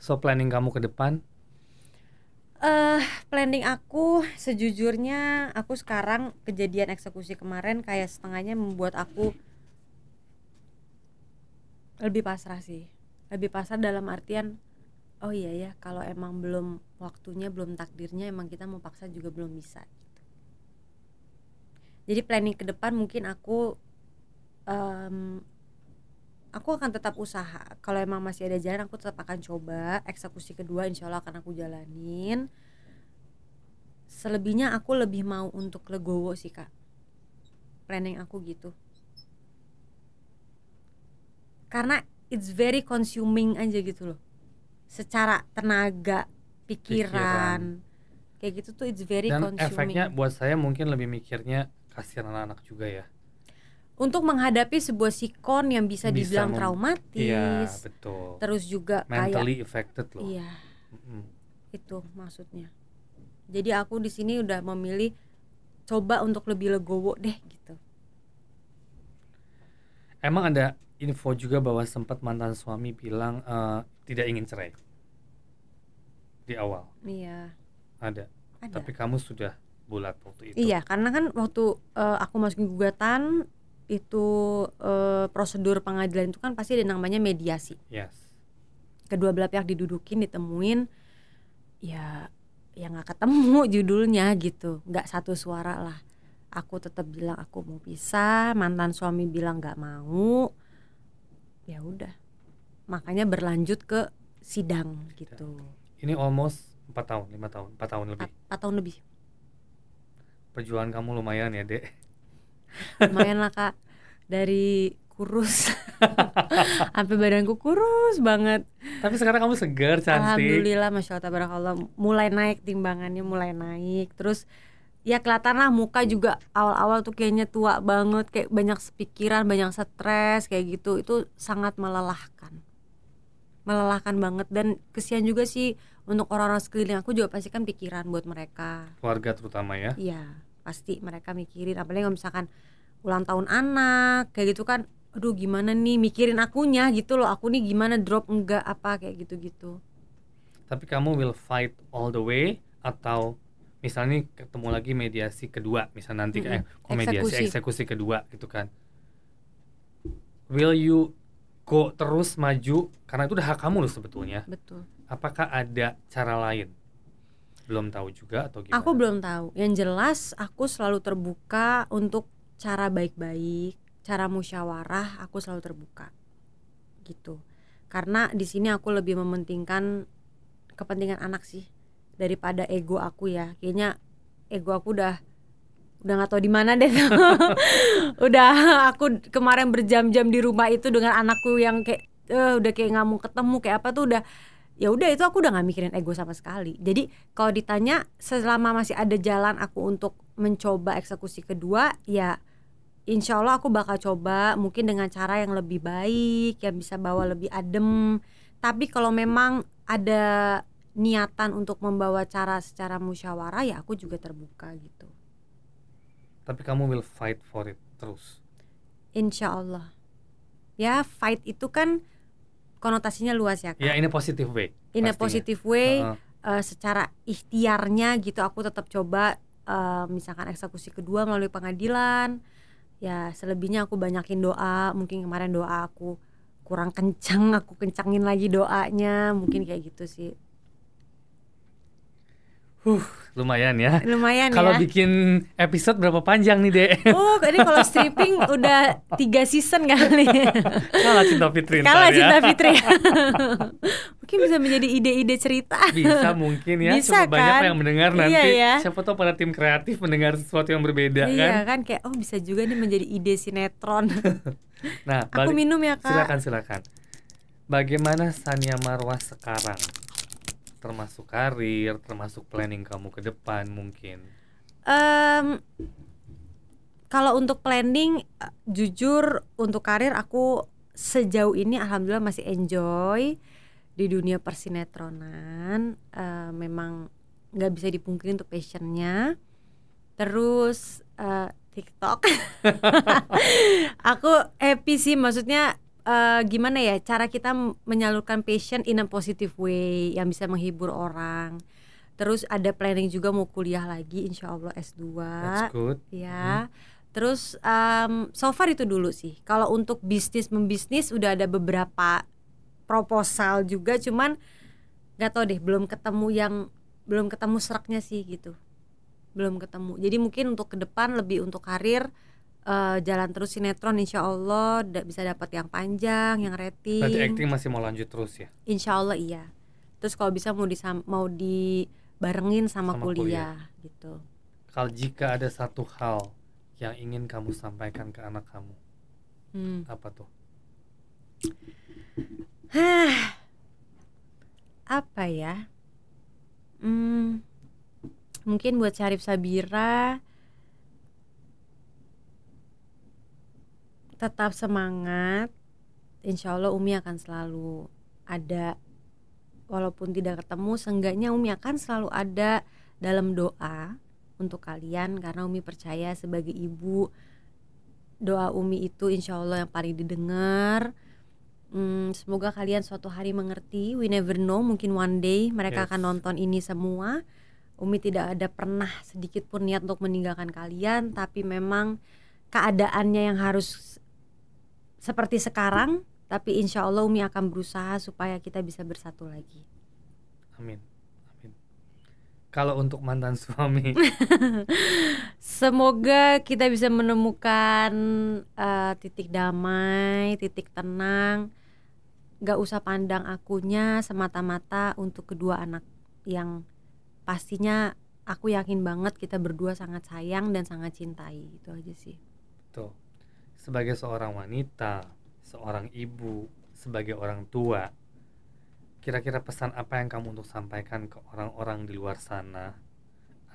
S1: So planning kamu ke depan?
S2: Eh planning aku sejujurnya aku sekarang kejadian eksekusi kemarin kayak setengahnya membuat aku lebih pasrah sih. Lebih pasrah dalam artian oh iya ya kalau emang belum waktunya belum takdirnya emang kita mau paksa juga belum bisa gitu. jadi planning ke depan mungkin aku em, aku akan tetap usaha. Kalau emang masih ada jalan aku tetap akan coba. Eksekusi kedua insya Allah akan aku jalanin. Selebihnya aku lebih mau untuk legowo sih kak. Planning aku gitu karena it's very consuming aja gitu loh secara tenaga pikiran, kayak gitu tuh it's very
S1: dan
S2: consuming
S1: efeknya buat saya mungkin lebih mikirnya kasihan anak-anak juga ya.
S2: untuk menghadapi sebuah sikon yang bisa,
S1: Bisa
S2: dibilang
S1: mem- Iya,
S2: traumatis
S1: betul.
S2: terus juga kayak
S1: Mentally affected loh.
S2: iya
S1: Mm-mm.
S2: itu maksudnya jadi aku di sini udah memilih coba untuk lebih legowo deh gitu
S1: Emang ada info juga bahwa sempat mantan suami bilang eh, tidak ingin cerai di awal.
S2: iya
S1: Ada.
S2: ada
S1: Tapi kamu sudah bulat waktu itu.
S2: iya karena kan waktu eh, aku masukin gugatan itu eh, prosedur pengadilan itu kan pasti ada namanya mediasi
S1: Yes.
S2: kedua belah pihak didudukin ditemuin ya ya nggak ketemu (laughs) judulnya gitu nggak satu suara lah aku tetap bilang aku mau pisah mantan suami bilang nggak mau ya udah. Makanya berlanjut ke sidang gitu.
S1: Ini almost 4 tahun, 5 tahun, 4 tahun lebih.
S2: empat tahun lebih.
S1: Perjuangan kamu lumayan ya, Dek.
S2: lumayan lah kak. Dari kurus. (laughs) Sampai badanku kurus banget.
S1: Tapi sekarang kamu segar, cantik.
S2: Alhamdulillah Masya Allah tabarakallah. Mulai naik timbangannya mulai naik. Terus ya kelihatan lah muka juga awal-awal tuh kayaknya tua banget kayak banyak pikiran banyak stres kayak gitu. Itu sangat melelahkan. Melelahkan banget. Dan kesian juga sih untuk orang-orang sekeliling aku juga pasti kan pikiran buat mereka.
S1: Keluarga terutama ya.
S2: iya pasti mereka mikirin. Apalagi kalau misalkan ulang tahun anak kayak gitu kan aduh gimana nih? Mikirin akunya gitu loh. Aku nih gimana? Drop enggak? Apa? kayak gitu-gitu.
S1: Tapi kamu will fight all the way atau misalnya ketemu lagi mediasi kedua, misal nanti
S2: Mm-mm.
S1: kayak kok mediasi
S2: Eksekusi.
S1: eksekusi kedua gitu kan. Will you go terus maju karena itu udah hak kamu loh sebetulnya.
S2: betul
S1: Apakah ada cara lain? Belum tahu juga atau gimana?
S2: Aku belum tahu. Yang jelas aku selalu terbuka untuk cara baik-baik, cara musyawarah, aku selalu terbuka. Gitu. Karena di sini aku lebih mementingkan kepentingan anak sih daripada ego aku ya. Kayaknya ego aku udah udah nggak tahu di mana deh. (laughs) udah aku kemarin berjam-jam di rumah itu dengan anakku yang kayak eh, udah kayak nggak mau ketemu kayak apa tuh udah ya udah itu aku udah nggak mikirin ego sama sekali jadi kalau ditanya selama masih ada jalan aku untuk mencoba eksekusi kedua ya insya Allah aku bakal coba mungkin dengan cara yang lebih baik yang bisa bawa lebih adem tapi kalau memang ada niatan untuk membawa cara secara musyawarah ya aku juga terbuka gitu
S1: Tapi kamu will fight for it terus.
S2: insya Allah ya fight itu kan konotasinya luas ya kak
S1: Ya ini positive way.
S2: in a
S1: pastinya.
S2: positive way
S1: Heeh.
S2: eh, secara ikhtiarnya gitu aku tetap coba eh, misalkan eksekusi kedua melalui pengadilan ya selebihnya aku banyakin doa mungkin kemarin doa aku kurang kencang aku kencangin lagi doanya mungkin kayak gitu sih
S1: Huh, lumayan ya.
S2: Lumayan
S1: Kalau
S2: ya.
S1: bikin episode berapa panjang nih, Dek? (laughs)
S2: Oh, ini kalau stripping udah tiga season kali.
S1: Kalah Cinta Fitri
S2: Kalah
S1: ya.
S2: Cinta Fitri. (laughs) Mungkin bisa menjadi ide-ide cerita.
S1: Bisa mungkin ya,
S2: Bisa
S1: Coba banyak
S2: kan?
S1: yang mendengar
S2: Iya,
S1: nanti.
S2: ya.
S1: Siapa tahu para tim kreatif mendengar sesuatu yang berbeda
S2: Iya
S1: kan.
S2: kan kayak oh bisa juga nih menjadi ide sinetron. (laughs)
S1: Nah,
S2: Aku
S1: balik-
S2: minum ya kak.
S1: silakan silakan. Bagaimana Sania Marwah sekarang? Termasuk karir, termasuk planning kamu ke depan mungkin.
S2: Em, kalau untuk planning, jujur untuk karir aku sejauh ini alhamdulillah masih enjoy di dunia persinetronan. Eh, memang nggak bisa dipungkiri untuk passionnya. Terus eh, TikTok, (laughs) aku happy sih. Maksudnya eh, gimana ya cara kita menyalurkan passion in a positive way yang bisa menghibur orang. Terus ada planning juga mau kuliah lagi insya Allah S2
S1: That's good.
S2: ya. Terus em, so far itu dulu sih. Kalau untuk bisnis membisnis udah ada beberapa proposal juga, cuman nggak tahu deh belum ketemu yang belum ketemu seraknya sih gitu. Belum ketemu. Jadi mungkin untuk ke depan lebih untuk karir eh, jalan terus sinetron insya Allah da- bisa dapat yang panjang, yang rating.
S1: Berarti acting masih mau lanjut terus ya?
S2: Insya Allah iya. Terus kalau bisa mau disam mau dibarengin sama,
S1: Sama
S2: kuliah, gitu.
S1: Kalau jika ada satu hal yang ingin kamu sampaikan ke anak kamu,
S2: Hmm.
S1: apa tuh?
S2: Hah. Apa ya? Hmm. Mungkin buat Syarif Sabira tetap semangat. Insya Allah Umi akan selalu ada walaupun tidak ketemu seenggaknya Umi akan selalu ada dalam doa untuk kalian karena Umi percaya sebagai ibu doa Umi itu insya Allah yang paling didengar Hmm, semoga kalian suatu hari mengerti. We never know, mungkin one day mereka
S1: Yes.
S2: akan nonton ini semua. Umi tidak ada pernah sedikit pun niat untuk meninggalkan kalian, tapi memang keadaannya yang harus seperti sekarang. Tapi insya Allah Umi akan berusaha supaya kita bisa bersatu lagi.
S1: Amin. Amin. Kalau untuk mantan suami, (laughs)
S2: Semoga kita bisa menemukan eh, titik damai, titik tenang. Gak usah pandang akunya semata-mata untuk kedua anak yang pastinya aku yakin banget kita berdua sangat sayang dan sangat cintai. Itu aja sih.
S1: tuh, sebagai seorang wanita, seorang ibu, sebagai orang tua, kira-kira pesan apa yang kamu untuk sampaikan ke orang-orang di luar sana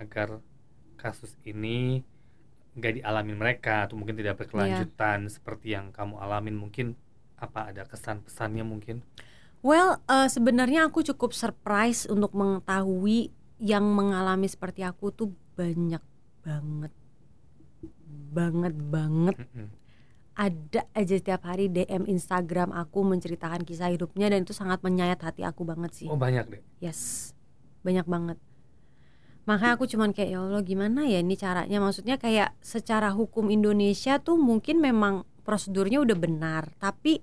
S1: agar kasus ini nggak dialami mereka atau mungkin tidak berkelanjutan seperti yang kamu alamin mungkin apa ada kesan pesannya mungkin
S2: Well, eh, sebenarnya aku cukup surprise untuk mengetahui yang mengalami seperti aku tuh banyak banget, banget banget.
S1: Mm-mm.
S2: Ada aja setiap hari DM Instagram aku menceritakan kisah hidupnya dan itu sangat menyayat hati aku banget sih.
S1: oh banyak deh
S2: Yes. Banyak banget. Makanya aku cuman kayak ya Allah gimana ya ini caranya maksudnya kayak secara hukum Indonesia tuh mungkin memang prosedurnya udah benar, tapi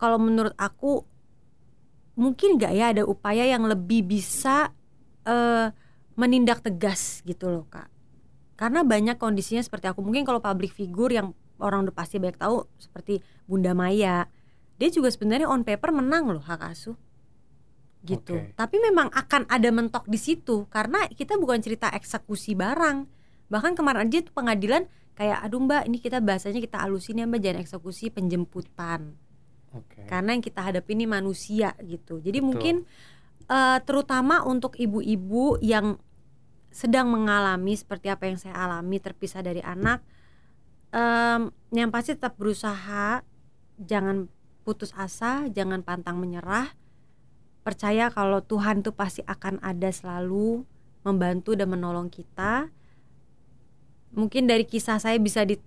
S2: kalau menurut aku mungkin nggak ya ada upaya yang lebih bisa eh, menindak tegas gitu loh kak karena banyak kondisinya seperti aku mungkin kalau public figure yang orang udah pasti banyak tahu seperti Bunda Maya dia juga sebenarnya on paper menang loh hak asuh gitu
S1: Oke.
S2: tapi memang akan ada mentok di situ karena kita bukan cerita eksekusi barang bahkan kemarin aja tuh pengadilan kayak aduh mbak ini kita bahasanya kita alusin ya mbak jangan eksekusi penjemputan
S1: oke
S2: karena yang kita hadapi ini manusia gitu. Jadi
S1: Betul.
S2: mungkin eh, terutama untuk ibu-ibu yang sedang mengalami seperti apa yang saya alami terpisah dari anak, em, yang pasti tetap berusaha, jangan putus asa, jangan pantang menyerah, percaya kalau Tuhan tuh pasti akan ada selalu membantu dan menolong kita. Mungkin dari kisah saya bisa di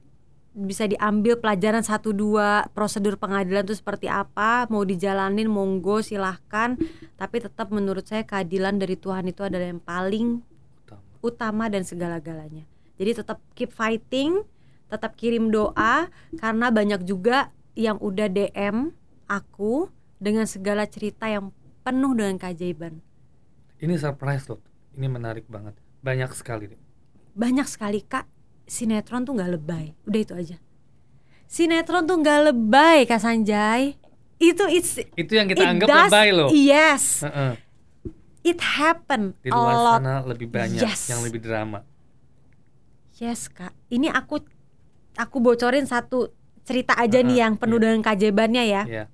S2: bisa diambil pelajaran satu dua prosedur pengadilan itu seperti apa. Mau dijalanin monggo silahkan. Tapi tetap menurut saya keadilan dari Tuhan itu adalah yang paling
S1: Utama.
S2: utama dan segala-galanya. Jadi tetap keep fighting tetap kirim doa karena banyak juga yang udah DM aku dengan segala cerita yang penuh dengan keajaiban
S1: ini surprise loh ini menarik banget Banyak sekali deh.
S2: banyak sekali kak sinetron tuh nggak lebay udah itu aja sinetron tuh nggak lebay kak Sanjay itu it's
S1: Itu yang kita
S2: it
S1: anggap
S2: does-
S1: lebay loh.
S2: yes
S1: Heeh.
S2: it happen
S1: Di
S2: a
S1: luar
S2: lot
S1: sana lebih banyak
S2: Yes.
S1: yang lebih drama.
S2: yes kak ini aku aku bocorin satu cerita aja nih
S1: Uh-uh,
S2: yang penuh dengan keajaibannya ya.
S1: Iya.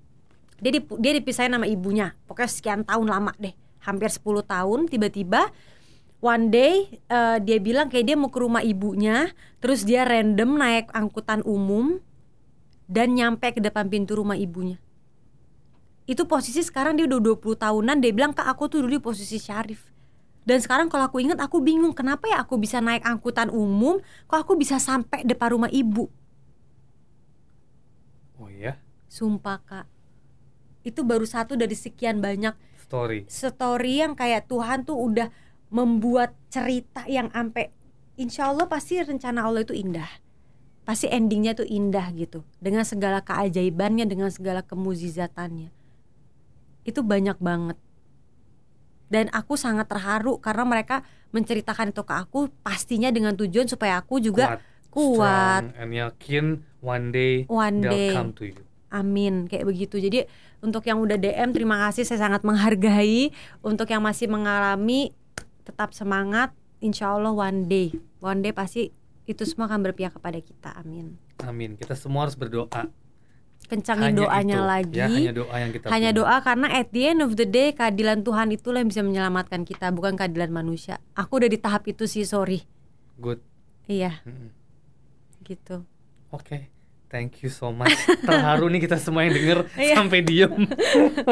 S2: dia dip- dia dipisahin sama ibunya. Pokoknya sekian tahun lama deh. Hampir 10 tahun tiba-tiba one day eh, dia bilang kayak dia mau ke rumah ibunya terus dia random naik angkutan umum dan nyampe ke depan pintu rumah ibunya. Itu posisi sekarang dia udah 20 tahunan dia bilang kak aku tuh dulu di posisi Syarif dan sekarang kalau aku ingat aku bingung kenapa ya aku bisa naik angkutan umum kok aku bisa sampai depan rumah ibu?
S1: Oh iya,
S2: sumpah kak. Itu baru satu dari sekian banyak
S1: story.
S2: story yang kayak Tuhan tuh udah membuat cerita yang ampe Insya Allah pasti rencana Allah itu indah. Pasti endingnya tuh indah gitu. Dengan segala keajaibannya, dengan segala kemuzizatannya Itu banyak banget Dan aku sangat terharu karena mereka menceritakan itu ke aku Pastinya dengan tujuan supaya aku juga kuat,
S1: strong, and yakin one day
S2: One
S1: they'll
S2: day.
S1: come to you.
S2: Amin, kayak begitu. Jadi untuk yang udah DM terima kasih saya sangat menghargai. Untuk yang masih mengalami tetap semangat. Insya Allah one day, one day pasti itu semua akan berpihak kepada kita. Amin.
S1: Amin. Kita semua harus berdoa.
S2: Kencangin
S1: Hanya
S2: doanya
S1: itu,
S2: lagi.
S1: Ya, hanya doa yang kita
S2: Hanya
S1: punya.
S2: doa karena at the end of the day keadilan Tuhan itulah yang bisa menyelamatkan kita, bukan keadilan manusia. Aku udah di tahap itu sih, sorry.
S1: Good.
S2: Iya,
S1: Mm-mm.
S2: gitu.
S1: Oke. Thank you so much. (laughs) Terharu nih kita semua yang denger
S2: Iya.
S1: sampai diem. (laughs)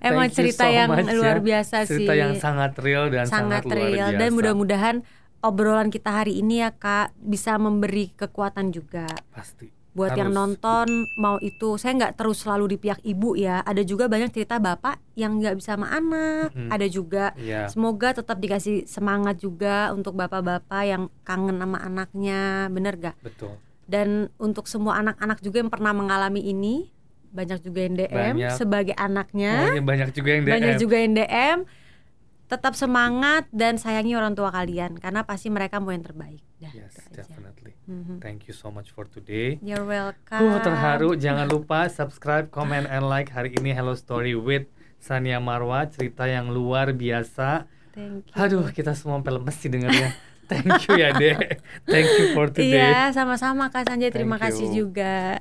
S2: Emang cerita
S1: so
S2: yang
S1: much
S2: luar
S1: ya.
S2: biasa sih.
S1: Cerita yang sangat real dan
S2: sangat
S1: sangat, luar
S2: real
S1: biasa.
S2: dan mudah-mudahan obrolan kita hari ini ya kak bisa memberi kekuatan juga
S1: pasti.
S2: Buat yang
S1: Harus.
S2: nonton mau itu saya nggak terus selalu di pihak ibu ya ada juga banyak cerita bapak yang nggak bisa sama anak
S1: Mm-mm.
S2: ada juga
S1: Iya.
S2: semoga tetap dikasih semangat juga untuk bapak-bapak yang kangen sama anaknya bener gak
S1: Betul.
S2: dan untuk semua anak-anak juga yang pernah mengalami ini banyak juga yang DM
S1: Banyak.
S2: sebagai anaknya
S1: banyak juga yang DM.
S2: banyak juga yang DM tetap semangat dan sayangi orang tua kalian karena pasti mereka mau yang terbaik Dah,
S1: Yes, definitely.
S2: Mhm.
S1: Thank you so much for today.
S2: You're welcome.
S1: Uh, terharu. Jangan lupa subscribe, comment, and like hari ini Hello Story with Sania Marwa. Cerita yang luar biasa.
S2: Thank you.
S1: Aduh, kita semua lemes sih dengarnya. Thank you ya, Dek. (laughs) Thank you for today.
S2: Iya, sama-sama Kak Sanjay. Terima
S1: Thank
S2: kasih
S1: you.
S2: juga.